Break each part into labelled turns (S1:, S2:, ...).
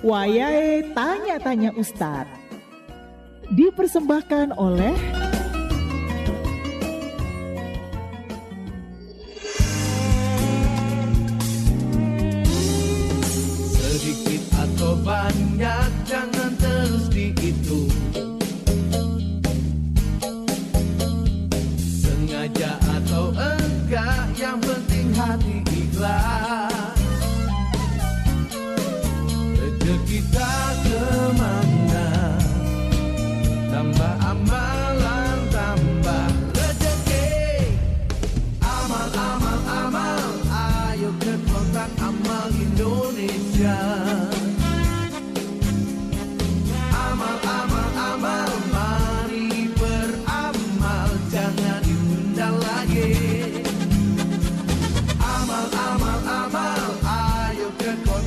S1: Wayahe Tanya-Tanya Ustadz. Dipersembahkan oleh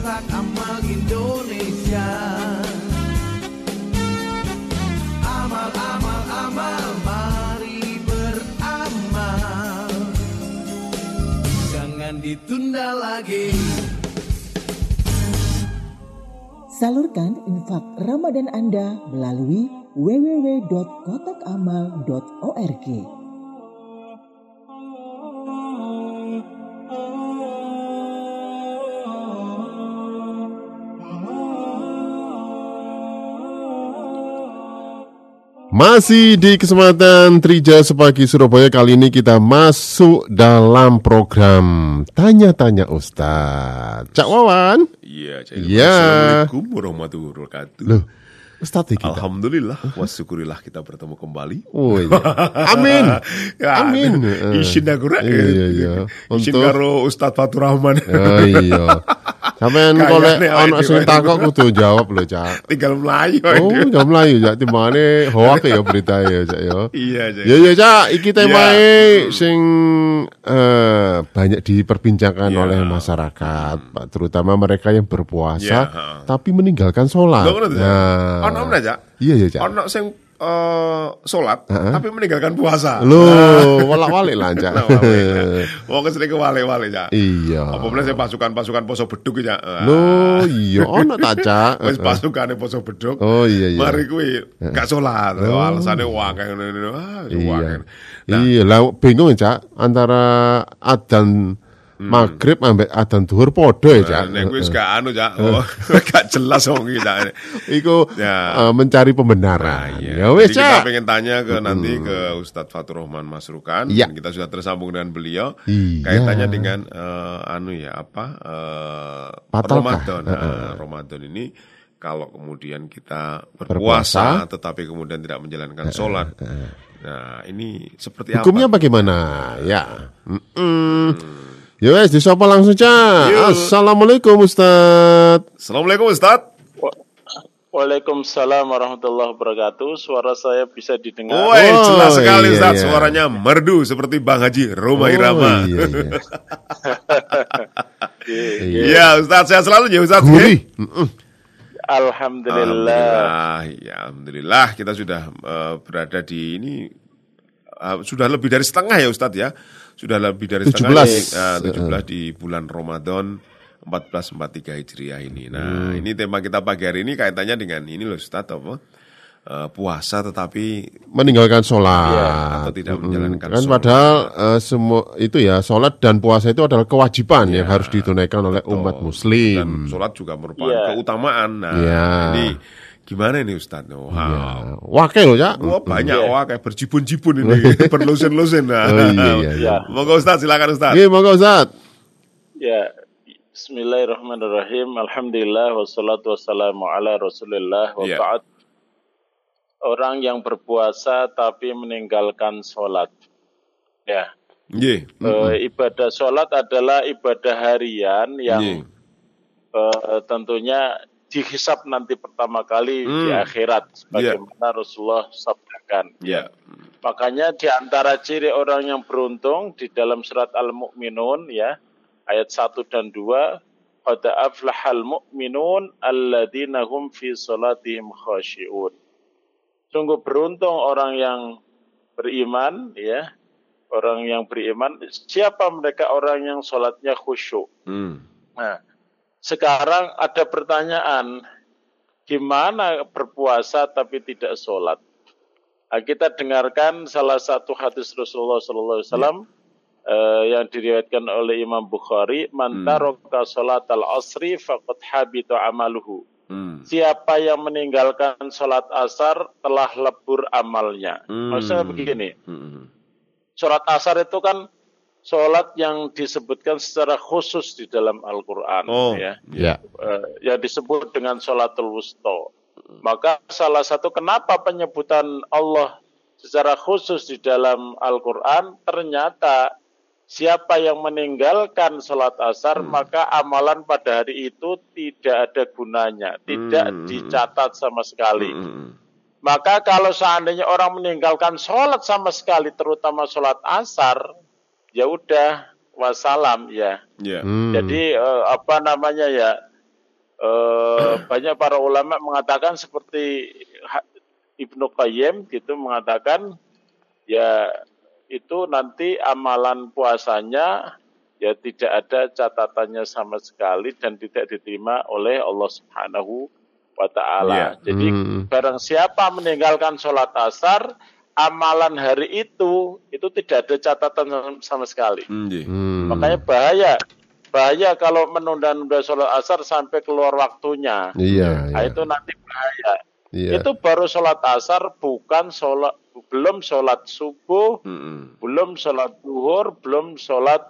S2: kotak amal Indonesia. Amal, amal, amal Mari beramal. Jangan ditunda lagi.
S1: Salurkan infak Ramadan Anda melalui www.kotakamal.org.
S3: Masih di kesempatan Trija Sepagi Surabaya kali ini kita masuk dalam program Tanya-Tanya Ustadz. Cak Wawan.
S4: Iya, Cak.
S3: Iya.
S4: Assalamualaikum warahmatullahi wabarakatuh.
S3: Loh, Ustadz kita.
S4: Alhamdulillah, wa syukurillah kita bertemu kembali.
S3: Oh iya. Amin.
S4: Ya,
S3: Amin.
S4: Isin aku rak.
S3: Iya, iya.
S4: Isin
S3: Untuk-
S4: karo Ustadz Fatur Rahman.
S3: Oh iya. Kolek
S4: awake
S3: ono sing takok kudu jawab lho, Cak.
S4: Tinggal melayu.
S3: Oh, jam melayu Cak timbangane hoak ya berita ya, Cak ya.
S4: Iya, Cak.
S3: Ya ya Cak, iki temae
S4: Ya.
S3: sing eh, banyak diperbincangkan
S4: Ya.
S3: oleh masyarakat, Pak, terutama mereka yang berpuasa
S4: Ya, ha.
S3: tapi meninggalkan sholat. Nah,
S4: Ono mana, Cak?
S3: Iya ya Cak.
S4: Ono sing eh, sholat tapi meninggalkan puasa.
S3: Loh, walak-walik lah Cak.
S4: Nah, Wong sering kewale-wale, Cak.
S3: Iya.
S4: Apa meneh sing pasukan-pasukan poso beduk ya.
S3: Loh, iya ono ta Cak.
S4: Wis pasukane poso beduk.
S3: Oh, iya, iya.
S4: Mari kuwi gak salat. Oh. Alasane wakeh ngono-ngono. Ah,
S3: Iya.
S4: wakeh.
S3: Iya, lah bingung ya, Cak, antara adzan maghrib ambek adzan duhur podo ya, Cak.
S4: Nek kuwi wis gak anu, Cak. Oh, gak jelas wong iki, Cak.
S3: Iku
S4: Ya.
S3: eh, mencari
S4: Nah,
S3: pembenaran.
S4: iya.
S3: Ya wis,
S4: Jadi kita
S3: Cak.
S4: pengen tanya ke nanti ke Ustadz Fatur Rahman Masrukan. Dan Kita sudah tersambung dengan beliau.
S3: Iya.
S4: Kaitannya dengan eh, anu ya apa eh? Ramadan. Nah, Ramadan ini kalau kemudian kita berpuasa, tetapi kemudian tidak menjalankan sholat. Nah, ini seperti
S3: Hukumnya
S4: apa?
S3: bagaimana? Ya. Mm-mm. Ya wes, disapa langsung, Cak. Assalamualaikum, Ustaz.
S4: Assalamualaikum Ustadz.
S5: Wa- Waalaikumsalam warahmatullahi wabarakatuh. Suara saya bisa didengar.
S4: Woi,
S3: Oh,
S4: jelas
S3: iya,
S4: sekali Ustadz.
S3: iya.
S4: Suaranya merdu seperti Bang Haji Roma Irama.
S3: iya, iya.
S4: Iya, Ustadz. Saya selalu ya Ustadz.
S3: Gurih.
S4: ya.
S3: Mm-mm.
S5: Alhamdulillah.
S4: Alhamdulillah, ya Alhamdulillah kita sudah eh, berada di ini eh, sudah lebih dari setengah ya Ustadz ya, sudah lebih dari
S3: 17.
S4: setengah di, eh, 17 di bulan Ramadan 1443 Hijriah ini. Nah
S3: Hmm.
S4: ini tema kita pagi hari ini kaitannya dengan ini loh Ustadz apa Eh, puasa tetapi
S3: Meninggalkan sholat.
S4: Iya, atau tidak menjalankan
S3: Kan
S4: sholat.
S3: padahal eh, semua itu ya, sholat dan puasa itu adalah kewajiban yang
S4: Iya.
S3: harus ditunaikan oleh umat
S4: dan
S3: muslim.
S4: sholat juga merupakan
S5: Iya.
S4: keutamaan. Nah
S3: Iya.
S4: ini gimana ini Ustadz? Wow.
S3: Ya. Wakil loh, Cak.
S4: Wah banyak
S5: Iya.
S4: wah kayak berjibun-jibun ini berlosen-losen nah.
S3: Oh, iya, iya, iya.
S4: Monggo Ustaz silakan Ustaz.
S3: Iya, monggo Ustaz.
S5: Ya. Bismillahirrahmanirrahim. Alhamdulillah wassalatu wassalamu ala Rasulillah wa
S4: Iya.
S5: ba'd. Orang yang berpuasa tapi meninggalkan sholat. Ya.
S4: Nggih.
S5: Eh, ibadah sholat adalah ibadah harian yang
S4: Nggih.
S5: eh, tentunya dihisap nanti pertama kali di
S4: Hmm.
S5: akhirat sebagaimana Rasulullah sabdakan.
S4: Ya.
S5: Makanya di antara ciri orang yang beruntung di dalam surat Al-Mu'minun ya ayat 1 dan 2 Qad aflahal mu'minun alladzina hum fi salatihim khashi'un. Sungguh beruntung orang yang beriman ya. Orang yang beriman siapa mereka orang yang sholatnya khusyuk.
S4: Hmm.
S5: Nah, sekarang ada pertanyaan, gimana berpuasa tapi tidak sholat? Nah, kita dengarkan salah satu hadis Rasulullah Sallallahu Alaihi Wasallam eh, yang diriwayatkan oleh Imam Bukhari, "Man taraka sholat al asri faqad habita amaluhu."
S4: Hmm.
S5: Siapa yang meninggalkan sholat asar telah lebur amalnya.
S4: Hmm.
S5: Maksudnya begini,
S4: Hmm.
S5: sholat asar itu kan sholat yang disebutkan secara khusus di dalam Al-Quran.
S4: Oh,
S5: ya.
S3: Ya.
S5: Eh, yang disebut dengan sholatul wusta. Maka salah satu kenapa penyebutan Allah secara khusus di dalam Al-Quran ternyata siapa yang meninggalkan sholat asar maka amalan pada hari itu tidak ada gunanya, tidak
S4: Hmm.
S5: dicatat sama sekali.
S4: Hmm.
S5: Maka kalau seandainya orang meninggalkan sholat sama sekali, terutama sholat asar, ya udah wassalam ya.
S4: Ya.
S3: Hmm.
S5: Jadi eh, apa namanya ya? eh, banyak para ulama mengatakan seperti Ibnu Qayyim gitu mengatakan ya itu nanti amalan puasanya ya tidak ada catatannya sama sekali dan tidak diterima oleh Allah Subhanahu wa taala.
S4: Ya.
S5: Jadi
S3: Hmm.
S5: barang siapa meninggalkan sholat asar, amalan hari itu itu tidak ada catatan sama- sama sekali.
S4: Hmm.
S5: Makanya bahaya. Bahaya kalau menunda-nunda sholat asar sampai keluar waktunya.
S3: Iya,
S5: Nah,
S3: iya.
S5: itu nanti bahaya.
S3: Iya.
S5: Itu baru sholat asar, bukan sholat, belum sholat subuh,
S4: Hmm.
S5: belum sholat duhur, belum sholat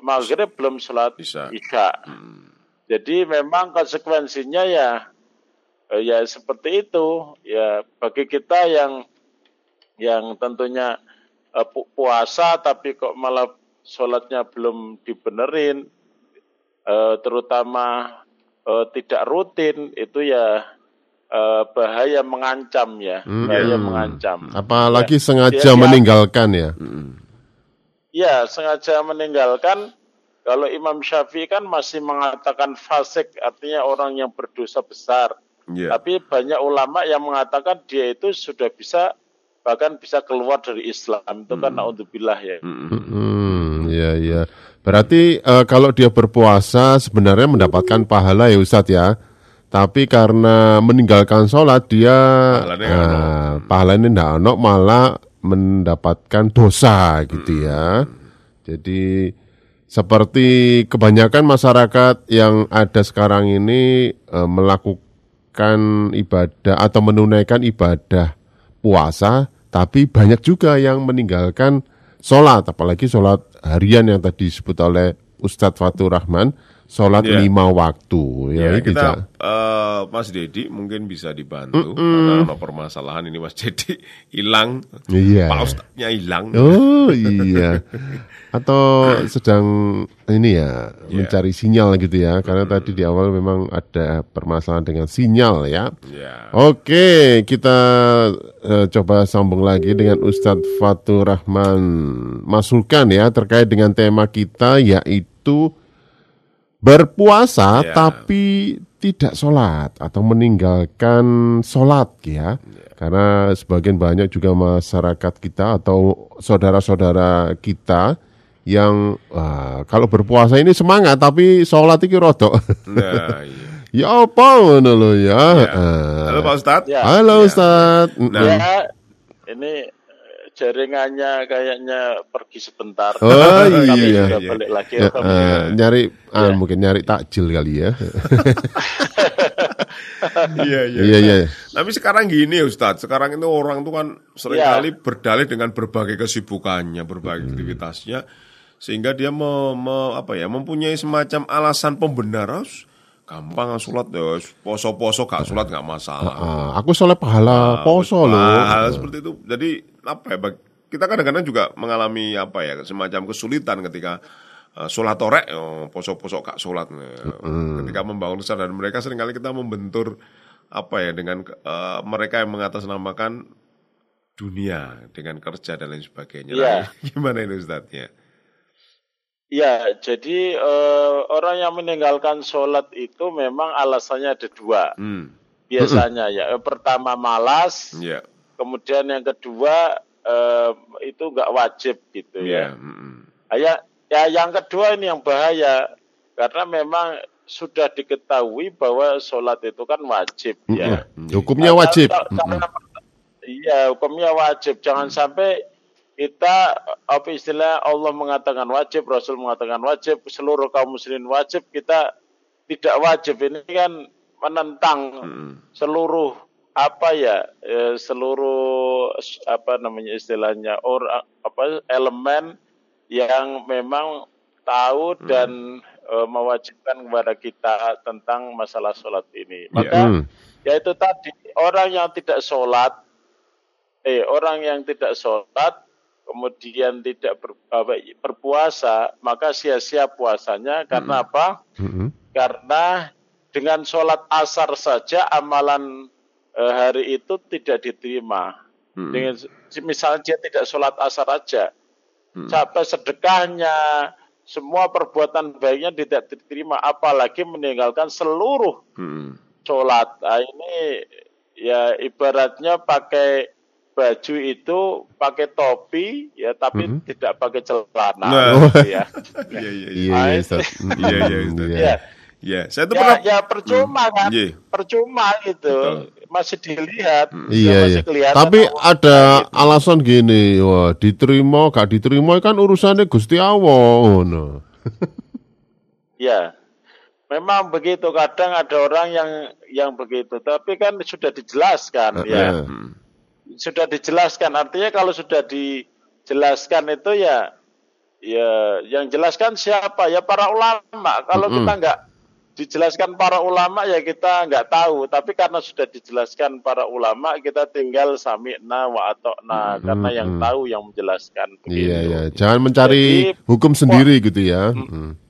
S5: maghrib, belum sholat
S4: Isya. Hmm.
S5: Jadi memang konsekuensinya ya ya seperti itu. Ya bagi kita yang yang tentunya pu- puasa tapi kok malah sholatnya belum dibenerin, eh, terutama eh, tidak rutin itu ya eh, bahaya mengancam ya, bahaya
S3: Hmm.
S5: mengancam.
S3: Apalagi
S5: Ya.
S3: sengaja
S5: Dia- dia-
S3: meninggalkan ya.
S5: Ya, sengaja meninggalkan. Kalau Imam Syafi'i kan masih mengatakan fasik, artinya orang yang berdosa besar.
S4: Ya.
S5: Tapi banyak ulama yang mengatakan dia itu sudah bisa bahkan bisa keluar dari Islam. Itu kan naudzubillah ya.
S4: Hmm.
S3: Hmm, iya iya. Berarti eh, kalau dia berpuasa sebenarnya mendapatkan pahala ya Ustadz ya. Tapi karena meninggalkan sholat dia
S4: Pahalanya
S3: eh, pahalanya ono malah mendapatkan dosa gitu ya. Jadi seperti kebanyakan masyarakat yang ada sekarang ini eh, melakukan ibadah atau menunaikan ibadah puasa, tapi banyak juga yang meninggalkan sholat, apalagi sholat harian yang tadi disebut oleh Ustadz Fatur Rahman, sholat
S4: Iya.
S3: lima waktu.
S4: Ya,
S3: Ya,
S4: kita eh, Mas Dedi mungkin bisa dibantu karena ada permasalahan ini Mas Dedi hilang,
S3: Iya.
S4: Pak Ustadznya hilang.
S3: Oh iya. Atau sedang ini ya mencari sinyal gitu ya, karena tadi di awal memang ada permasalahan dengan sinyal ya.
S4: Ya.
S3: Oke, kita eh, coba sambung lagi dengan Ustadz Fatur Rahman Masulkan ya terkait dengan tema kita yaitu berpuasa
S4: Ya.
S3: tapi tidak sholat atau meninggalkan sholat ya. Karena sebagian banyak juga masyarakat kita atau saudara-saudara kita yang wah, kalau berpuasa ini semangat tapi sholat itu rodok.
S4: Nah, iya.
S3: ya apa ngono lho ya.
S4: Ya.
S3: Ah.
S4: Halo Pak Ustadz.
S5: Ya.
S3: Halo
S4: Ya.
S3: Ustadz.
S4: Nah.
S5: Ya, ini jaringannya kayaknya pergi sebentar.
S3: Oh,
S5: Kami
S3: iya.
S5: sudah
S4: Iya.
S5: balik lagi.
S3: Ya,
S5: Alhamdulillah.
S3: eh, nyari ah,
S5: Ya.
S3: mungkin nyari takjil kali ya.
S4: Iya, iya.
S3: Iya iya.
S4: Tapi sekarang gini Ustadz, sekarang itu orang tuh kan sering kali berdalih dengan berbagai kesibukannya, berbagai aktivitasnya, sehingga dia me, me- apa ya, mempunyai semacam alasan pembenaran. Gampang sholat ya, poso-poso gak sholat gak masalah.
S3: Ah, aku soalnya pahala poso loh.
S4: Hal seperti itu. Jadi apa ya? Kita kadang-kadang juga mengalami apa ya semacam kesulitan ketika uh, sholat torek, oh, poso-poso gak sholat. Nah, Ketika membangun kesadaran mereka sering kali kita membentur apa ya dengan uh, mereka yang mengatasnamakan dunia dengan kerja dan lain sebagainya.
S5: Iya.
S4: Nah, gimana ini Ustadznya?
S5: Ya, jadi eh, orang yang meninggalkan sholat itu memang alasannya ada dua.
S4: Hmm,
S5: Biasanya ya, pertama malas,
S4: ya,
S5: kemudian yang kedua eh, itu nggak wajib gitu
S4: ya,
S5: ya.
S4: mm,
S5: Ah, Ya, ya yang kedua ini yang bahaya karena memang sudah diketahui bahwa sholat itu kan wajib ya.
S3: Mm-mm. Hukumnya
S5: Nah,
S3: wajib.
S5: Iya, hukumnya wajib. Jangan sampai kita apa istilah Allah mengatakan wajib, Rasul mengatakan wajib, seluruh kaum muslimin wajib, kita tidak wajib. Ini kan menentang seluruh apa ya, eh, seluruh apa namanya istilahnya or apa elemen yang memang tahu dan eh, mewajibkan kepada kita tentang masalah sholat ini. Maka
S3: Hmm.
S5: yaitu tadi orang yang tidak sholat eh orang yang tidak sholat kemudian tidak ber, apa, berpuasa maka sia-sia puasanya. Karena apa?
S3: Mm-mm.
S5: karena dengan sholat asar saja amalan eh, hari itu tidak diterima. Dengan misalnya dia tidak sholat asar aja. Sampai sedekahnya semua perbuatan baiknya tidak diterima. Apalagi meninggalkan seluruh
S3: Hmm.
S5: sholat. Nah, ini ya ibaratnya pakai baju itu pakai topi ya tapi tidak pakai celana
S4: Nah.
S5: gitu ya.
S3: Iya,
S4: Iya, iya, iya.
S3: iya,
S5: Ah,
S3: Ustaz.
S4: Iya, iya.
S3: Iya.
S5: Ya,
S4: Ya, saya tuh
S5: ya,
S4: pernah
S5: ya percuma kan,
S4: Iya.
S5: percuma gitu, masih dilihat,
S3: Iya,
S5: masih
S3: iya.
S5: kelihatan
S3: Tapi ada
S5: gitu.
S3: alasan gini, wah diterima, gak diterima kan urusannya Gusti Allah. ngono.
S5: Ya, memang begitu. Kadang ada orang yang yang begitu, tapi kan sudah dijelaskan, ya. Sudah dijelaskan. Artinya kalau sudah dijelaskan itu ya, ya yang jelaskan siapa? Ya para ulama. Kalau kita nggak dijelaskan para ulama ya kita nggak tahu. Tapi karena sudah dijelaskan para ulama, kita tinggal sami'na wa atokna. Karena yang tahu yang menjelaskan.
S3: Iya,
S5: begitu.
S3: iya. Jangan mencari
S5: Jadi,
S3: hukum sendiri gitu ya. Mm.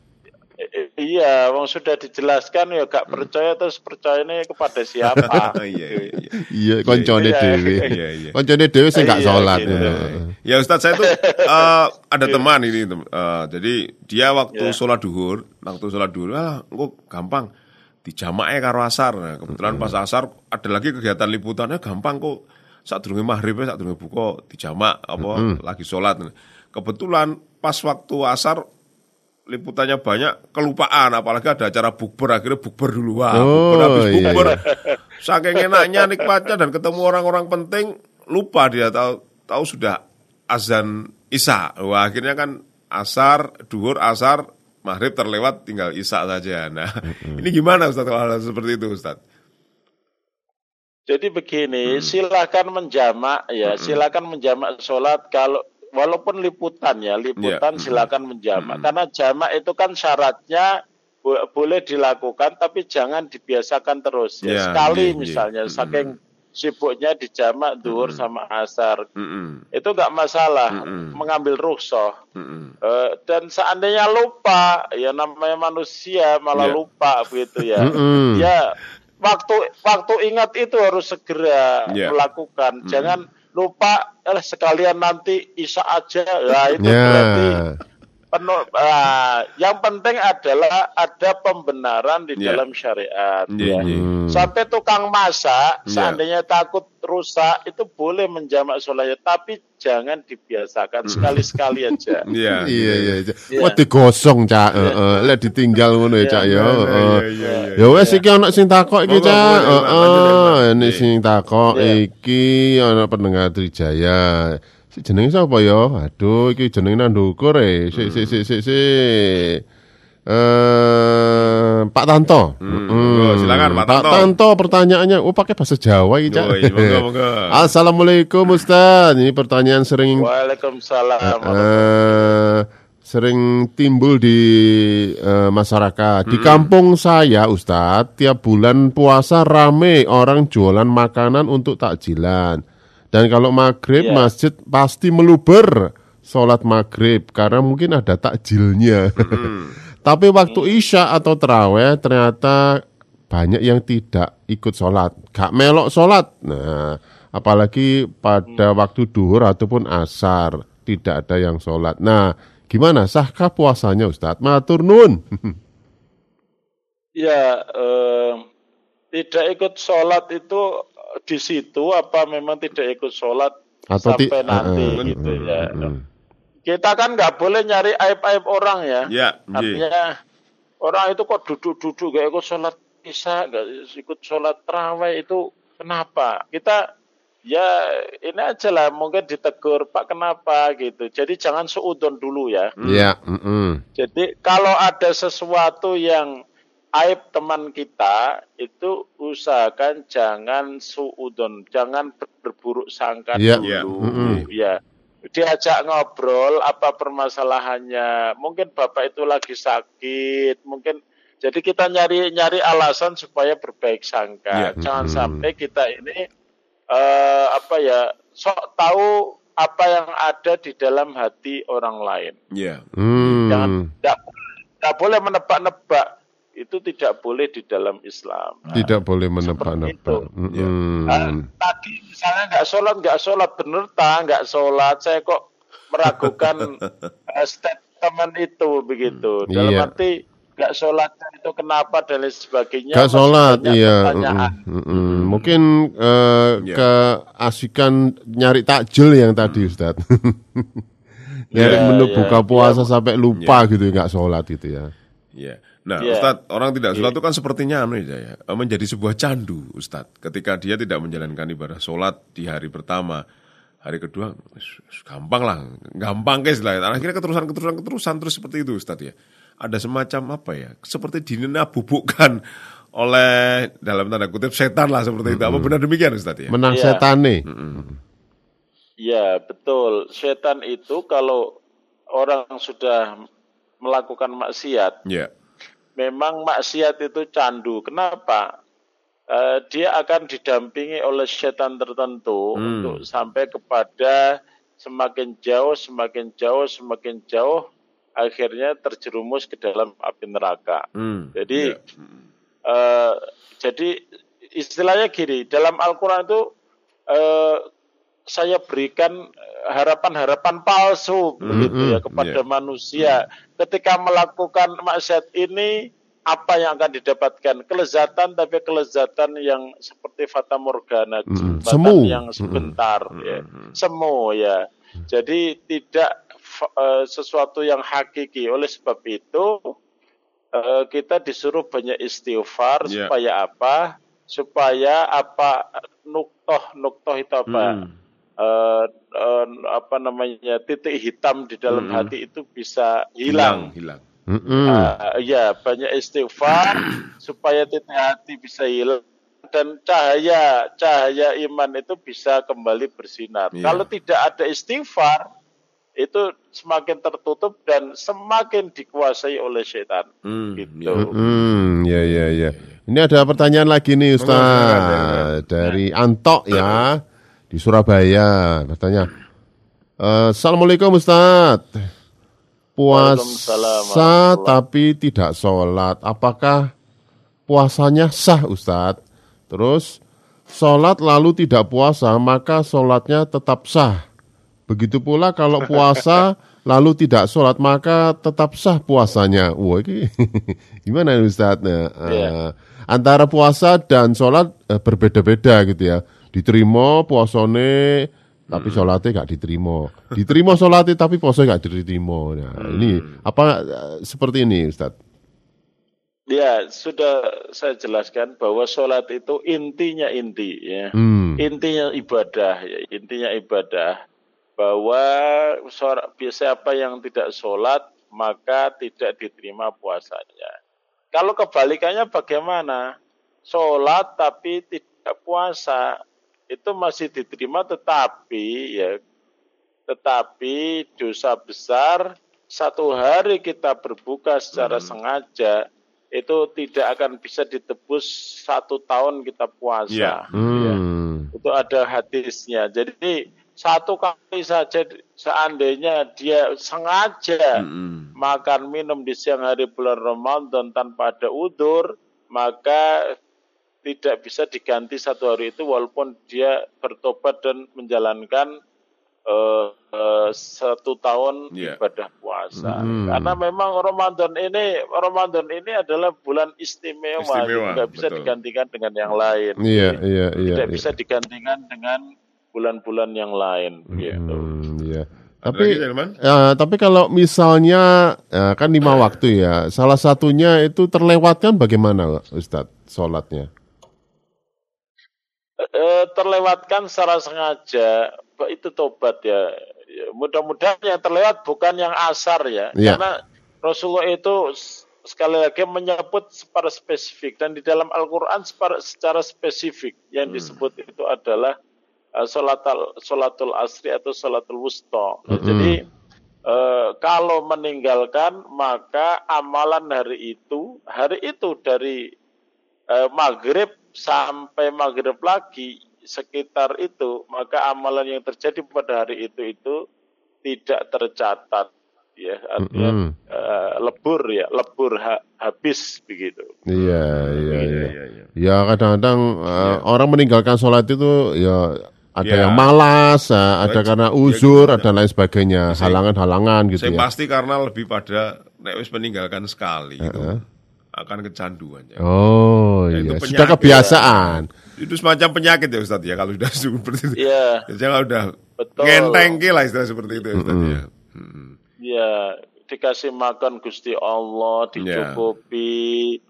S5: Iya, wong sudah dijelaskan ya gak percaya terus percaya ini kepada siapa?
S4: Iya, iya, iya.
S3: Iya, koncone
S5: Iya,
S3: dhewe.
S4: iya, iya.
S3: Koncone dhewe sing gak
S5: Iya,
S3: salat. ngono.
S4: Ya Ustadz saya tuh eh, ada teman ini, eh, jadi dia waktu
S5: Ya.
S4: sholat duhur, waktu sholat duhur, ah, engko gampang dijamaknya karo asar. Nah, kebetulan pas asar ada lagi kegiatan liputannya gampang kok. Saat durunge maghrib, saat durunge buka dijamak apa lagi sholat. Nah, Kebetulan pas waktu asar liputannya banyak kelupaan. Apalagi ada acara bukber akhirnya bukber dulu wah
S3: Oh,
S4: bukber habis
S3: iya,
S4: bukber.
S3: iya.
S4: saking enaknya nikmatnya dan ketemu orang-orang penting lupa dia. Tahu tahu sudah azan isya. Wah akhirnya kan asar duhur asar maghrib terlewat tinggal isya saja. Nah ini gimana Ustaz kalau hal seperti itu Ustaz?
S5: Jadi begini, silakan menjamak ya, silakan menjamak sholat kalau walaupun liputan ya, liputan
S4: Iya.
S5: silakan menjamak. Karena jamak itu kan syaratnya bo- boleh dilakukan tapi jangan dibiasakan terus ya.
S4: Iya,
S5: Sekali
S4: iya, iya.
S5: misalnya saking sibuknya dijamak duhur sama asar.
S4: Mm-mm.
S5: Itu nggak masalah
S4: Mm-mm.
S5: mengambil rukhsah.
S4: Mm-mm.
S5: Eh, dan seandainya lupa, ya namanya manusia malah
S4: Iya.
S5: lupa begitu ya. Ya waktu waktu ingat itu harus segera
S4: Iya.
S5: melakukan. Jangan lupa eh, sekalian nanti isa aja. Ya itu
S3: Ya.
S5: berarti penuh. ah, yang penting adalah ada pembenaran di
S4: Iya.
S5: dalam syariat.
S4: Iya,
S5: ya.
S4: iya.
S5: Sampai tukang masak,
S4: Iya.
S5: seandainya takut rusak, itu boleh menjamak sholatnya, tapi jangan dibiasakan sekali-sekali aja.
S4: Iya.
S3: Iya, iya.
S5: Iya.
S3: Wah digosong, Cak. Heeh. Lek ditinggal ngono ya, Cak ya.
S4: Iya,
S3: Heeh.
S4: iya, iya, iya.
S3: Ya wes iki ana sing takok iki, Cak. Heeh. Ini
S4: Iya.
S3: sing takok
S5: Iya.
S3: iki ana pendengar Trijaya. Si jenenge sapa ya? Aduh, iki jenenge nandukur e. Sik sik sik sik sik. Eh, Pak Tanto.
S4: Hmm, monggo, silakan, Pak Tanto.
S3: Tanto pertanyaannya, oh pakai bahasa Jawa ya, Cak.
S4: Oh, iya.
S3: Assalamualaikum Ustaz. Ini pertanyaan sering
S5: Waalaikumsalam.
S3: eh, sering timbul di eh, masyarakat.
S4: Hmm.
S3: Di kampung saya, Ustadz, tiap bulan puasa rame orang jualan makanan untuk takjilan. Dan kalau maghrib
S5: Iya.
S3: masjid pasti meluber sholat maghrib karena mungkin ada takjilnya. Tapi waktu isya atau terawih ternyata banyak yang tidak ikut sholat, gak melok sholat. Nah, apalagi pada waktu duhur ataupun asar tidak ada yang sholat. Nah, gimana sahkah puasanya Ustadz? Matur nun.
S5: Ya, eh, tidak ikut sholat itu di situ apa memang tidak ikut sholat
S3: Atau ti-
S5: sampai nanti
S3: eh, eh,
S5: gitu
S3: eh,
S5: ya.
S3: eh, eh.
S5: Kita kan nggak boleh nyari aib-aib orang ya.
S4: Ya, iya.
S5: Artinya orang itu kok duduk-duduk gak ikut sholat isya, gak ikut sholat terawih itu kenapa? Kita ya ini aja lah mungkin ditegur Pak kenapa gitu. Jadi jangan seudon dulu ya.
S3: Iya, mm-mm.
S5: Jadi kalau ada sesuatu yang aib teman kita itu usahakan jangan suudon, jangan ber- berburuk sangka
S3: Iya.
S4: Iya.
S5: dulu.
S3: Mm-mm.
S5: Ya. Diajak ngobrol apa permasalahannya. Mungkin Bapak itu lagi sakit, mungkin jadi kita nyari nyari alasan supaya berbaik sangka.
S4: Iya.
S5: Jangan
S3: Mm-mm.
S5: sampai kita ini eh, apa ya sok tahu apa yang ada di dalam hati orang lain.
S4: Iya.
S3: Hmm.
S5: Jangan tidak boleh menebak-nebak. Itu tidak boleh di dalam Islam. Nah,
S3: Tidak boleh
S5: itu.
S3: menebak-nebak. Mm-mm.
S5: ah, tadi misalnya nggak sholat, nggak sholat bener ta, nggak sholat. Saya kok meragukan eh, statement itu begitu. Dalam
S3: Iya.
S5: arti nggak sholat itu kenapa dan lain sebagainya.
S3: Gak
S5: Masih
S3: sholat, iya.
S5: pertanyaan.
S3: Mm-mm, mm-mm. Mungkin eh,
S4: Iya.
S3: keasikan nyari takjil yang tadi Ustaz. nyari
S5: Iya,
S3: menu
S5: iya.
S3: buka puasa
S5: Iya,
S3: sampai lupa gitu nggak sholat gitu ya.
S4: Iya. Nah,
S5: Iya.
S4: Ustadz, orang tidak sholat itu kan sepertinya anu ya, ya, menjadi sebuah candu, Ustadz. Ketika dia tidak menjalankan ibadah sholat di hari pertama, hari kedua, gampang lah, gampang guys lah. Akhirnya keterusan, keterusan, keterusan terus seperti itu, Ustadz ya. Ada semacam apa ya, seperti dinabubukkan oleh dalam tanda kutip setan lah seperti itu. Apa benar demikian, Ustadz ya?
S3: Menang
S5: Iya.
S3: setane.
S5: Ya betul. Setan itu kalau orang sudah melakukan maksiat,
S4: Iya.
S5: Memang maksiat itu candu. Kenapa? Eh, dia akan didampingi oleh setan tertentu untuk sampai kepada semakin jauh, semakin jauh, semakin jauh, akhirnya terjerumus ke dalam api neraka.
S4: Hmm.
S5: Jadi,
S4: Iya.
S5: eh, jadi istilahnya gini, dalam Al-Quran itu eh, saya berikan harapan-harapan palsu begitu ya kepada
S4: Iya.
S5: manusia. Ketika melakukan maksiat ini, apa yang akan didapatkan? Kelezatan, tapi kelezatan yang seperti fata morgana,
S3: Mm,
S5: kesempatan
S3: semu.
S5: yang sebentar, ya. semu ya. Jadi tidak eh, sesuatu yang hakiki. Oleh sebab itu eh, kita disuruh banyak istighfar
S4: Iya.
S5: supaya apa? Supaya apa? Nuktoh, nuktoh itu apa?
S4: Hmm.
S5: Eh, eh, apa namanya titik hitam di dalam hati itu bisa hilang.
S4: hilang.
S3: Mm-mm.
S5: Ah, ya banyak istighfar supaya titik hati bisa hilang dan cahaya cahaya iman itu bisa kembali bersinar.
S4: Iya.
S5: Kalau tidak ada istighfar itu semakin tertutup dan semakin dikuasai oleh setan.
S4: Hmm,
S5: Gitu.
S3: Hmm, ya ya ya. Ini ada pertanyaan lagi nih Ustaz dari Antok ya di Surabaya. Bertanya, "Eh, Assalamualaikum Ustaz. Puasa tapi tidak sholat. Apakah puasanya sah Ustaz? Terus sholat lalu tidak puasa maka sholatnya tetap sah. Begitu pula kalau puasa lalu tidak sholat maka tetap sah puasanya. Wah ini gimana Ustaz? Nah, eh,
S5: Iya.
S3: antara puasa dan sholat eh, berbeda-beda gitu ya. Diterima puasone tapi sholatnya gak diterima. Diterima sholatnya tapi puasanya gak diterima. Nah, ini apa eh, seperti ini Ustaz?
S5: Ya sudah saya jelaskan bahwa sholat itu intinya inti ya.
S3: Hmm.
S5: intinya ibadah ya intinya ibadah bahwa biasa apa yang tidak sholat maka tidak diterima puasanya kalau kebalikannya bagaimana sholat tapi tidak puasa itu masih diterima tetapi ya tetapi dosa besar satu hari kita berbuka secara sengaja itu tidak akan bisa ditebus satu tahun kita puasa. Ya
S3: Hmm.
S5: itu ada hadisnya. Jadi satu kali saja seandainya dia sengaja
S4: Hmm.
S5: makan minum di siang hari bulan Ramadan tanpa ada udur, maka tidak bisa diganti satu hari itu walaupun dia bertobat dan menjalankan eh, eh, satu tahun
S4: Iya.
S5: ibadah puasa.
S3: Hmm.
S5: Karena memang Ramadan ini Ramadan ini adalah bulan istimewa,
S4: Istimewa,
S5: nggak bisa
S4: betul.
S5: digantikan dengan yang lain
S3: Iya, iya, iya.
S5: tidak
S3: iya.
S5: bisa digantikan dengan bulan-bulan yang lain gitu.
S3: Hmm, iya. Tapi
S4: lagi,
S3: ya, tapi kalau misalnya ya, kan lima waktu ya, salah satunya itu terlewatkan bagaimana Ustadz sholatnya?
S5: Eh, terlewatkan secara sengaja itu tobat ya. Ya, Mudah-mudahan yang terlewat bukan yang asar ya,
S3: Iya.
S5: karena Rasulullah itu sekali lagi menyebut secara spesifik dan di dalam Al-Quran secara, secara spesifik yang disebut itu adalah uh, sholatul, sholatul asri atau sholatul wusta. Jadi eh, kalau meninggalkan maka amalan hari itu hari itu dari eh, maghrib sampai maghrib lagi sekitar itu maka amalan yang terjadi pada hari itu itu tidak tercatat ya artinya
S3: Mm-mm.
S5: eh, lebur ya lebur ha- habis begitu
S3: Iya, iya, iya.
S4: iya, iya.
S3: Ya kadang-kadang uh, orang meninggalkan sholat itu ya ada
S4: Ya.
S3: yang malas, uh, ada
S4: Baik.
S3: karena
S4: Ya,
S3: uzur,
S4: gitu.
S3: ada lain sebagainya, halangan-halangan gitu
S4: Saya
S3: ya.
S4: pasti karena lebih pada nek wis meninggalkan sekali itu akan kecanduan ya.
S3: Oh
S4: Ya,
S3: iya,
S4: itu
S3: sudah
S4: penyakit.
S3: kebiasaan.
S4: Itu semacam penyakit ya Ustadz ya kalau sudah seperti itu.
S5: Iya.
S4: Jangan udah
S5: Betul.
S4: ngentengke lah istilah seperti itu ya Ustadz ya.
S5: ya dikasih makan Gusti Allah
S4: Ya.
S5: dicukupi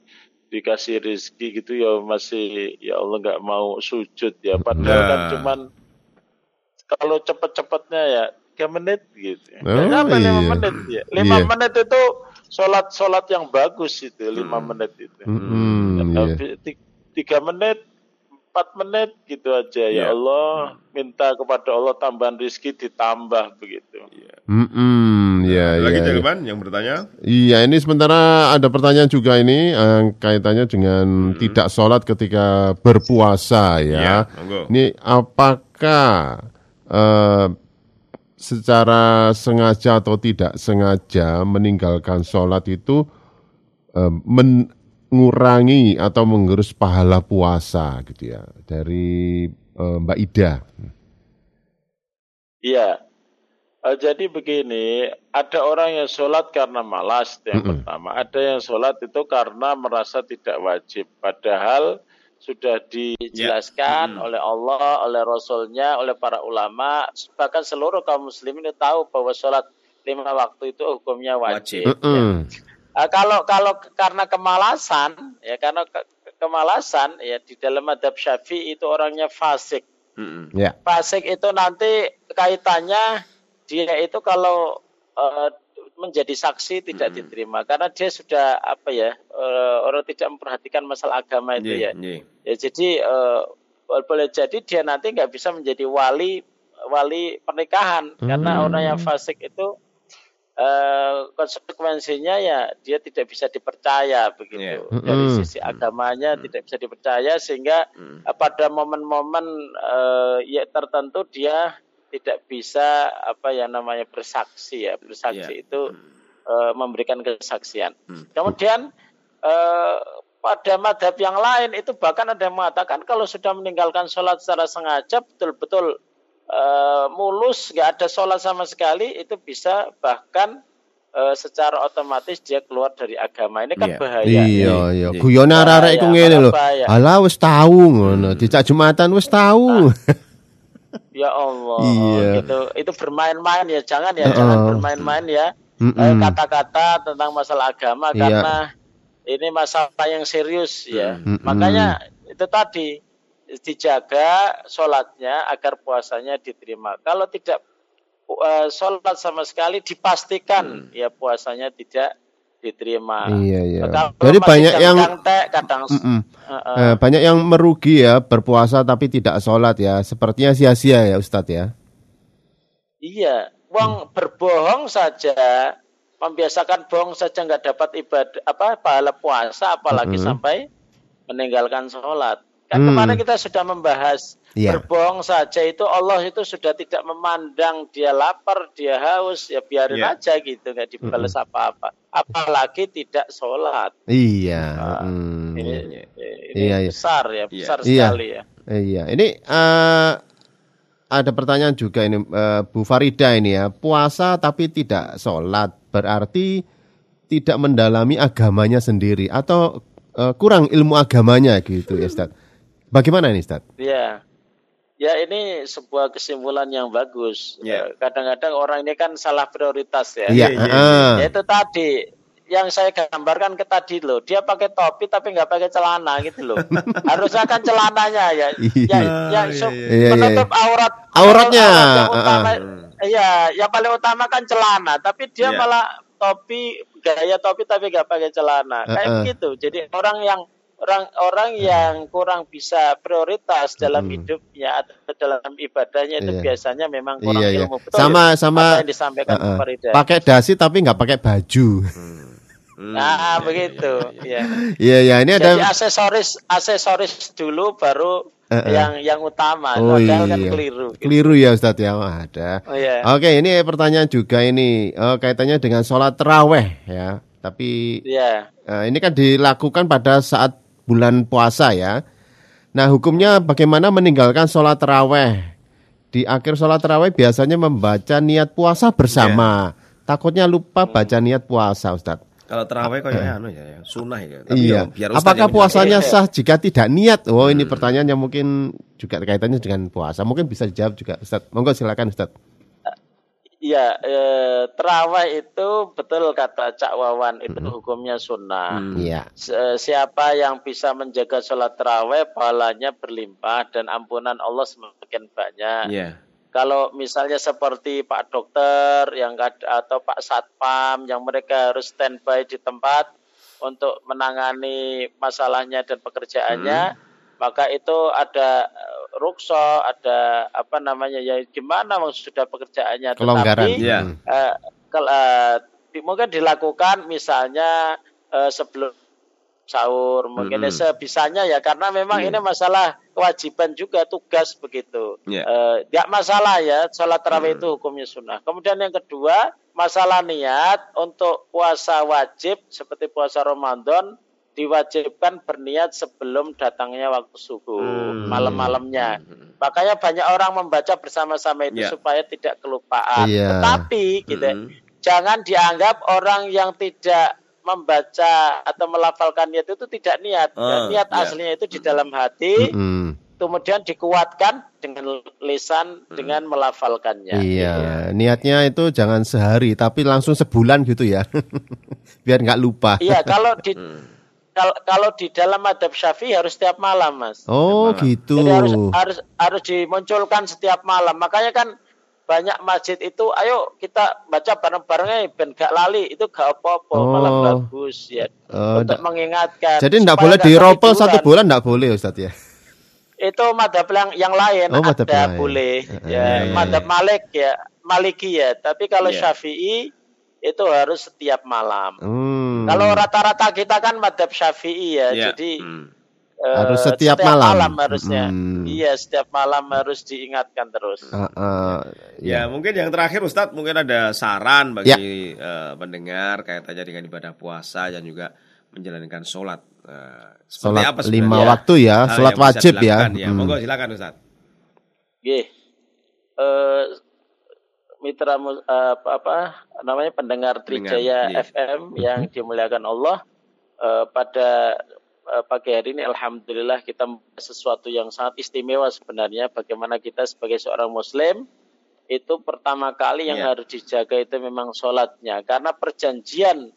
S5: dikasih rezeki gitu ya masih ya Allah nggak mau sujud ya padahal
S4: Nah.
S5: kan cuman kalau cepet-cepetnya ya tiga menit gitu
S3: Oh,
S5: Kenapa lima
S3: iya.
S5: menit ya lima
S3: Iya.
S5: menit itu sholat sholat yang bagus itu lima menit itu
S3: Mm-mm, iya.
S5: Tapi ti- tiga menit empat menit gitu aja
S4: Iya.
S5: ya Allah minta kepada Allah tambahan rezeki ditambah begitu
S3: Mm-mm, ya,
S4: Ada Lagi
S3: ya, ya.
S4: Delman yang bertanya?
S3: Iya, ini sementara ada pertanyaan juga ini eh, kaitannya dengan tidak sholat ketika berpuasa
S4: Iya,
S3: ya.
S4: monggo.
S3: Ini apakah eh, secara sengaja atau tidak sengaja meninggalkan sholat itu eh, mengurangi atau menggerus pahala puasa gitu ya dari eh, Mbak Ida.
S5: Iya. Eh, jadi begini, ada orang yang sholat karena malas yang
S3: Mm-mm.
S5: pertama. Ada yang sholat itu karena merasa tidak wajib. Padahal sudah dijelaskan oleh Allah, oleh Rasulnya, oleh para ulama, bahkan seluruh kaum muslimin tahu bahwa sholat lima waktu itu hukumnya wajib. ya. Ah, kalau kalau karena kemalasan, ya karena ke- ke- kemalasan, ya di dalam adab syafi'i itu orangnya fasik.
S3: Ya.
S5: fasik itu nanti kaitannya dia itu kalau eh, menjadi saksi tidak diterima. Karena dia sudah apa ya eh, orang tidak memperhatikan masalah agama itu ya. Ya jadi eh, boleh jadi dia nanti nggak bisa menjadi wali wali pernikahan. Karena orang yang fasik itu eh, konsekuensinya ya dia tidak bisa dipercaya begitu.
S3: Iya.
S5: dari sisi agamanya tidak bisa dipercaya sehingga eh, pada momen-momen eh, ya tertentu dia tidak bisa apa ya namanya bersaksi ya. Bersaksi itu eh, memberikan kesaksian. Kemudian eh, pada madhab yang lain itu bahkan ada yang mengatakan kalau sudah meninggalkan sholat secara sengaja betul-betul eh, mulus nggak ada sholat sama sekali itu bisa bahkan eh, secara otomatis dia keluar dari agama ini kan
S6: Iya.
S5: bahaya
S3: Iya, iya. Guyon
S5: Bahaya,
S3: arek iku ngene lho. Alah wis tahu ngono. Dicak Jumatan wis tahu.
S5: ya Allah
S3: Iya.
S5: gitu itu bermain-main ya jangan ya
S3: Heeh.
S5: jangan bermain-main ya
S3: Mm-mm.
S5: Eh, kata-kata tentang masalah agama
S3: Iya.
S5: karena ini masalah yang serius ya
S3: Mm-mm.
S5: makanya itu tadi dijaga sholatnya agar puasanya diterima kalau tidak eh, sholat sama sekali dipastikan ya puasanya tidak diterima
S3: Iya, iya.
S5: Kalau
S3: Jadi banyak yang
S5: teh, kadang
S3: Mm-mm.
S5: Heeh.
S3: Eh, banyak yang merugi ya berpuasa tapi tidak sholat ya. Sepertinya sia-sia ya Ustadz ya.
S5: Iya, wong berbohong saja, membiasakan bohong saja nggak dapat ibadah apa pahala puasa, apalagi
S3: Mm-mm.
S5: sampai meninggalkan sholat. Kan
S3: Hmm.
S5: kemarin kita sudah membahas
S3: Iya.
S5: berbohong saja itu Allah itu sudah tidak memandang dia lapar, dia haus, ya biarin
S4: Iya.
S5: aja gitu, nggak dibalas apa-apa. Apalagi tidak sholat.
S3: Iya.
S5: Ah,
S3: hmm.
S5: Ini, ini
S3: Iya, iya.
S5: besar ya, besar
S3: Iya.
S5: sekali ya.
S3: Iya, ini eh, ada pertanyaan juga ini eh, Bu Farida ini ya. Puasa tapi tidak sholat berarti tidak mendalami agamanya sendiri atau eh, kurang ilmu agamanya gitu ya Ustaz. Bagaimana ini Ustaz?
S5: Ya, Ya ini sebuah kesimpulan yang bagus.
S4: Ya.
S5: Kadang-kadang orang ini kan salah prioritas ya.
S3: Iya,
S4: iya, iya.
S3: heeh.
S5: Ya itu tadi yang saya gambarkan ke tadi loh. Dia pakai topi tapi nggak pakai celana gitu loh. Harusnya kan celananya ya. Ya, ya so-
S3: Iya, iya.
S5: menutup aurat.
S3: Auratnya,
S5: aurat yang utama. Iya, yang paling utama kan celana. Tapi dia
S4: Iya.
S5: malah topi gaya topi tapi nggak pakai celana. Kayak
S3: Heeh.
S5: begitu. Jadi orang yang orang-orang yang kurang bisa prioritas dalam hidupnya atau dalam ibadahnya itu
S3: Iya.
S5: biasanya memang kurang
S3: Iya, iya.
S5: ilmu. Betul
S3: Sama sama
S5: yang disampaikan
S3: heeh.
S5: Farida.
S3: pakai dasi tapi nggak pakai baju.
S4: Hmm,
S5: Nah,
S4: iya,
S5: begitu. Ya.
S3: Iya, iya, ini
S5: Jadi
S3: ada
S5: aksesoris aksesoris dulu baru yang yang utama.
S3: Oh
S5: Padahal kan
S3: iya.
S5: keliru. gitu.
S3: Keliru ya Ustadz ya, Oh, ada.
S5: Oh, iya.
S3: Oke, ini pertanyaan juga ini eh, kaitannya dengan sholat teraweh ya. Tapi
S5: Iya.
S3: eh, ini kan dilakukan pada saat bulan puasa ya. Nah, hukumnya bagaimana meninggalkan sholat teraweh? Di akhir sholat teraweh biasanya membaca niat puasa bersama. Takutnya lupa baca niat puasa, Ustadz.
S4: Kalau terawih kayaknya anu ya, sunnah ya. Tapi
S3: Iya.
S4: ya, biar Ustaz
S3: Apakah puasanya
S5: Iya.
S3: sah jika tidak niat? Oh, ini pertanyaan yang mungkin juga kaitannya dengan puasa. Mungkin bisa dijawab juga, Ustadz. Monggo silakan, Ustadz.
S5: Iya, eh, terawih itu betul kata Cak Wawan itu hukumnya sunnah.
S3: Iya.
S5: Se- Siapa yang bisa menjaga sholat terawih, pahalanya berlimpah dan ampunan Allah semakin banyak.
S4: Iya.
S5: Kalau misalnya seperti Pak Dokter yang atau Pak Satpam yang mereka harus standby di tempat untuk menangani masalahnya dan pekerjaannya, maka itu ada eh, rukso, ada apa namanya ya gimana sudah pekerjaannya,
S3: Kelonggaran.
S5: tetapi
S4: Iya.
S3: Hmm.
S5: eh, kel- eh, di- mungkin dilakukan misalnya eh, sebelum sahur mungkin
S4: Mm-mm.
S5: ya sebisanya ya karena memang ini masalah kewajiban juga tugas begitu
S4: Iya.
S5: Eh, tidak masalah ya sholat tarawih itu hukumnya sunnah kemudian yang kedua masalah niat untuk puasa wajib seperti puasa Ramadan diwajibkan berniat sebelum datangnya waktu subuh
S4: Hmm.
S5: malam-malamnya makanya banyak orang membaca bersama-sama itu
S4: Iya.
S5: supaya tidak kelupaan
S3: Iya.
S5: tetapi gitu ya,
S4: Mm.
S5: jangan dianggap orang yang tidak membaca atau melafalkan niat itu tidak niat. Ya,
S4: Ah,
S5: niat
S4: iya.
S5: aslinya itu di dalam hati,
S3: Mm-mm.
S5: kemudian dikuatkan dengan lisan dengan melafalkannya.
S3: Iya, niatnya itu jangan sehari, tapi langsung sebulan gitu ya, biar nggak lupa.
S5: Iya, kalau di kalau, kalau di dalam madhab syafi'i harus setiap malam, mas.
S3: Oh gitu.
S5: Jadi harus harus harus dimunculkan setiap malam. Makanya kan banyak masjid itu, ayo kita baca bareng-bareng ben gak lali itu gak apa-apa, malah
S3: Oh.
S5: bagus ya
S3: Oh,
S5: untuk
S3: ndak-
S5: mengingatkan.
S3: Jadi
S5: supaya
S3: boleh diropel satu bulan nggak boleh Ustadz ya.
S5: itu madhab yang, yang lain
S3: Oh, madhab
S5: ada
S3: yang lain.
S5: boleh
S3: Eh,
S5: ya
S3: eh.
S5: madhab Malik ya Maliki ya tapi kalau
S4: Iya.
S5: Syafi'i itu harus setiap malam
S3: Hmm.
S5: kalau rata-rata kita kan madhab Syafi'i ya
S4: Iya.
S5: jadi
S4: Hmm.
S5: eh,
S3: Harus setiap malam.
S5: harusnya
S3: Hmm.
S5: iya setiap malam harus diingatkan terus
S3: Ah, ah,
S4: Ya,
S3: ya.
S4: mungkin yang terakhir Ustadz mungkin ada saran
S3: Ya.
S4: bagi eh, pendengar kaitannya dengan ibadah puasa dan juga menjalankan sholat. Seperti
S3: Sholat
S4: apa
S3: lima
S4: sebenarnya
S3: waktu ya,
S4: hal
S3: sholat
S4: yang bisa
S3: wajib ya.
S4: ya.
S3: Hmm.
S4: Monggo silakan Ustadz.
S5: Gih. Eh, mitra eh, apa, apa namanya pendengar
S4: Pendengar,
S5: Trijaya
S4: iya.
S5: FM yang dimuliakan Allah eh, pada eh, pagi hari ini alhamdulillah kita sesuatu yang sangat istimewa sebenarnya bagaimana kita sebagai seorang muslim itu pertama kali yang
S4: Iya.
S5: harus dijaga itu memang sholatnya karena perjanjian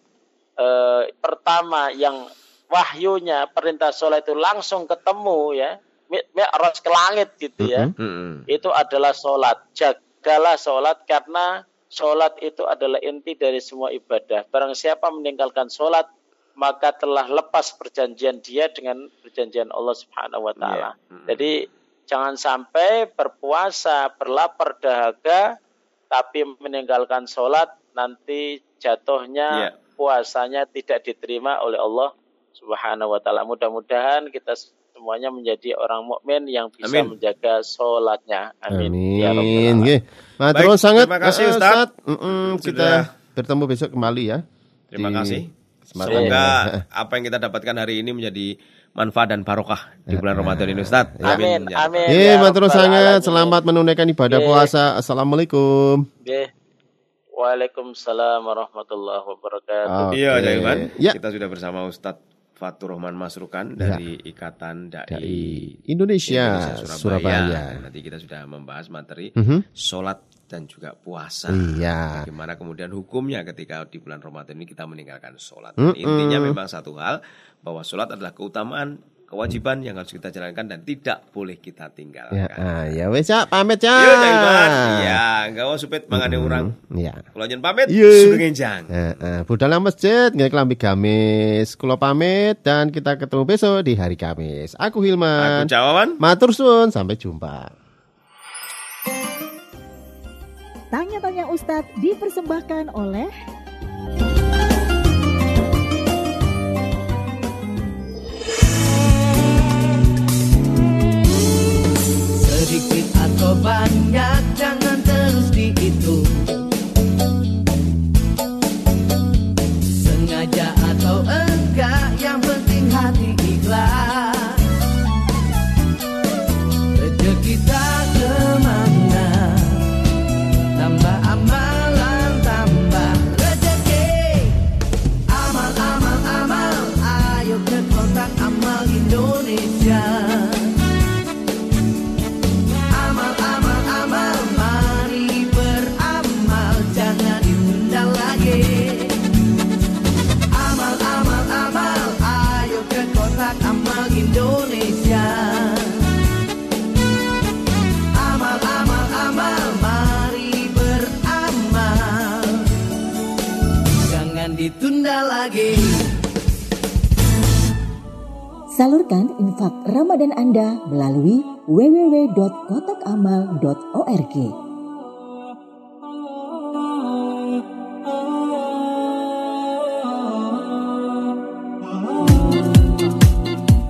S5: eh, pertama yang wahyunya perintah sholat itu langsung ketemu ya mi- mi'raj ke langit gitu ya
S3: Mhm.
S4: Hmm.
S5: itu adalah sholat. Jagalah sholat karena sholat itu adalah inti dari semua ibadah. Barang siapa meninggalkan sholat, maka telah lepas perjanjian dia dengan perjanjian Allah Subhanahu wa taala.
S4: Iya. Mm.
S5: Jadi jangan sampai berpuasa, berlapar dahaga tapi meninggalkan sholat nanti jatuhnya
S4: Iya.
S5: puasanya tidak diterima oleh Allah Subhanahu wa taala. Mudah-mudahan kita semuanya menjadi orang mukmin yang bisa
S4: Amin.
S5: menjaga sholatnya. Amin. Ya
S3: Amin. Nggih. Matur
S4: Baik,
S3: sangat.
S4: terima kasih,
S3: eh,
S4: Ustadz.
S3: Mm-mm,
S4: Sudah.
S3: kita bertemu besok kembali ya.
S4: Terima
S3: Di
S4: kasih.
S3: kesempatan
S4: Semoga apa yang kita dapatkan hari ini menjadi manfaat dan barokah di bulan Ramadan ini Ustadz.
S5: Amin.
S4: ya.
S5: Amin.
S3: Nggih,
S5: Ya
S3: matur
S5: Rabbal
S3: sangat. Selamat menunaikan ibadah
S5: Nggih.
S3: puasa. Assalamualaikum.
S5: Nggih. Waalaikumsalam warahmatullahi wabarakatuh.
S3: Oke.
S4: Iya, Jaiman.
S3: Ya.
S4: Kita sudah bersama Ustadz Fatur Rahman Masrukan dari Ikatan Dai,
S3: Ya. Dai Indonesia, Surabaya.
S4: Nanti kita sudah membahas materi
S3: Mhm.
S4: sholat dan juga puasa.
S3: Iya.
S4: Bagaimana kemudian hukumnya ketika di bulan Ramadan ini kita meninggalkan sholat. Dan Intinya memang satu hal bahwa sholat adalah keutamaan, kewajiban yang harus kita jalankan dan tidak boleh kita tinggalkan.
S3: Ya, ah, ya wes ya, pamit ya.
S4: Yuk, Kang Iman. Ya, enggak mau supet mangane orang.
S3: Ya.
S4: Kalau nyen pamit,
S3: Iya.
S4: sugeng enjang.
S3: Eh, eh, budal nang masjid nggak kelambi gamis. Kulo pamit dan kita ketemu besok di hari Kamis. Aku
S4: Aku
S3: Hilman.
S4: jawaban.
S3: Matur suwun, sampai jumpa.
S1: Tanya-tanya Ustadz dipersembahkan oleh
S2: Sedikit atau banyak jangan terus dihitung
S1: Anda melalui www.kotakamal.org.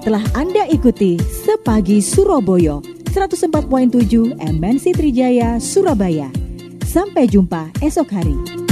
S1: Telah Anda ikuti Sepagi Surabaya 104.7 MNC Trijaya Surabaya. Sampai jumpa esok hari.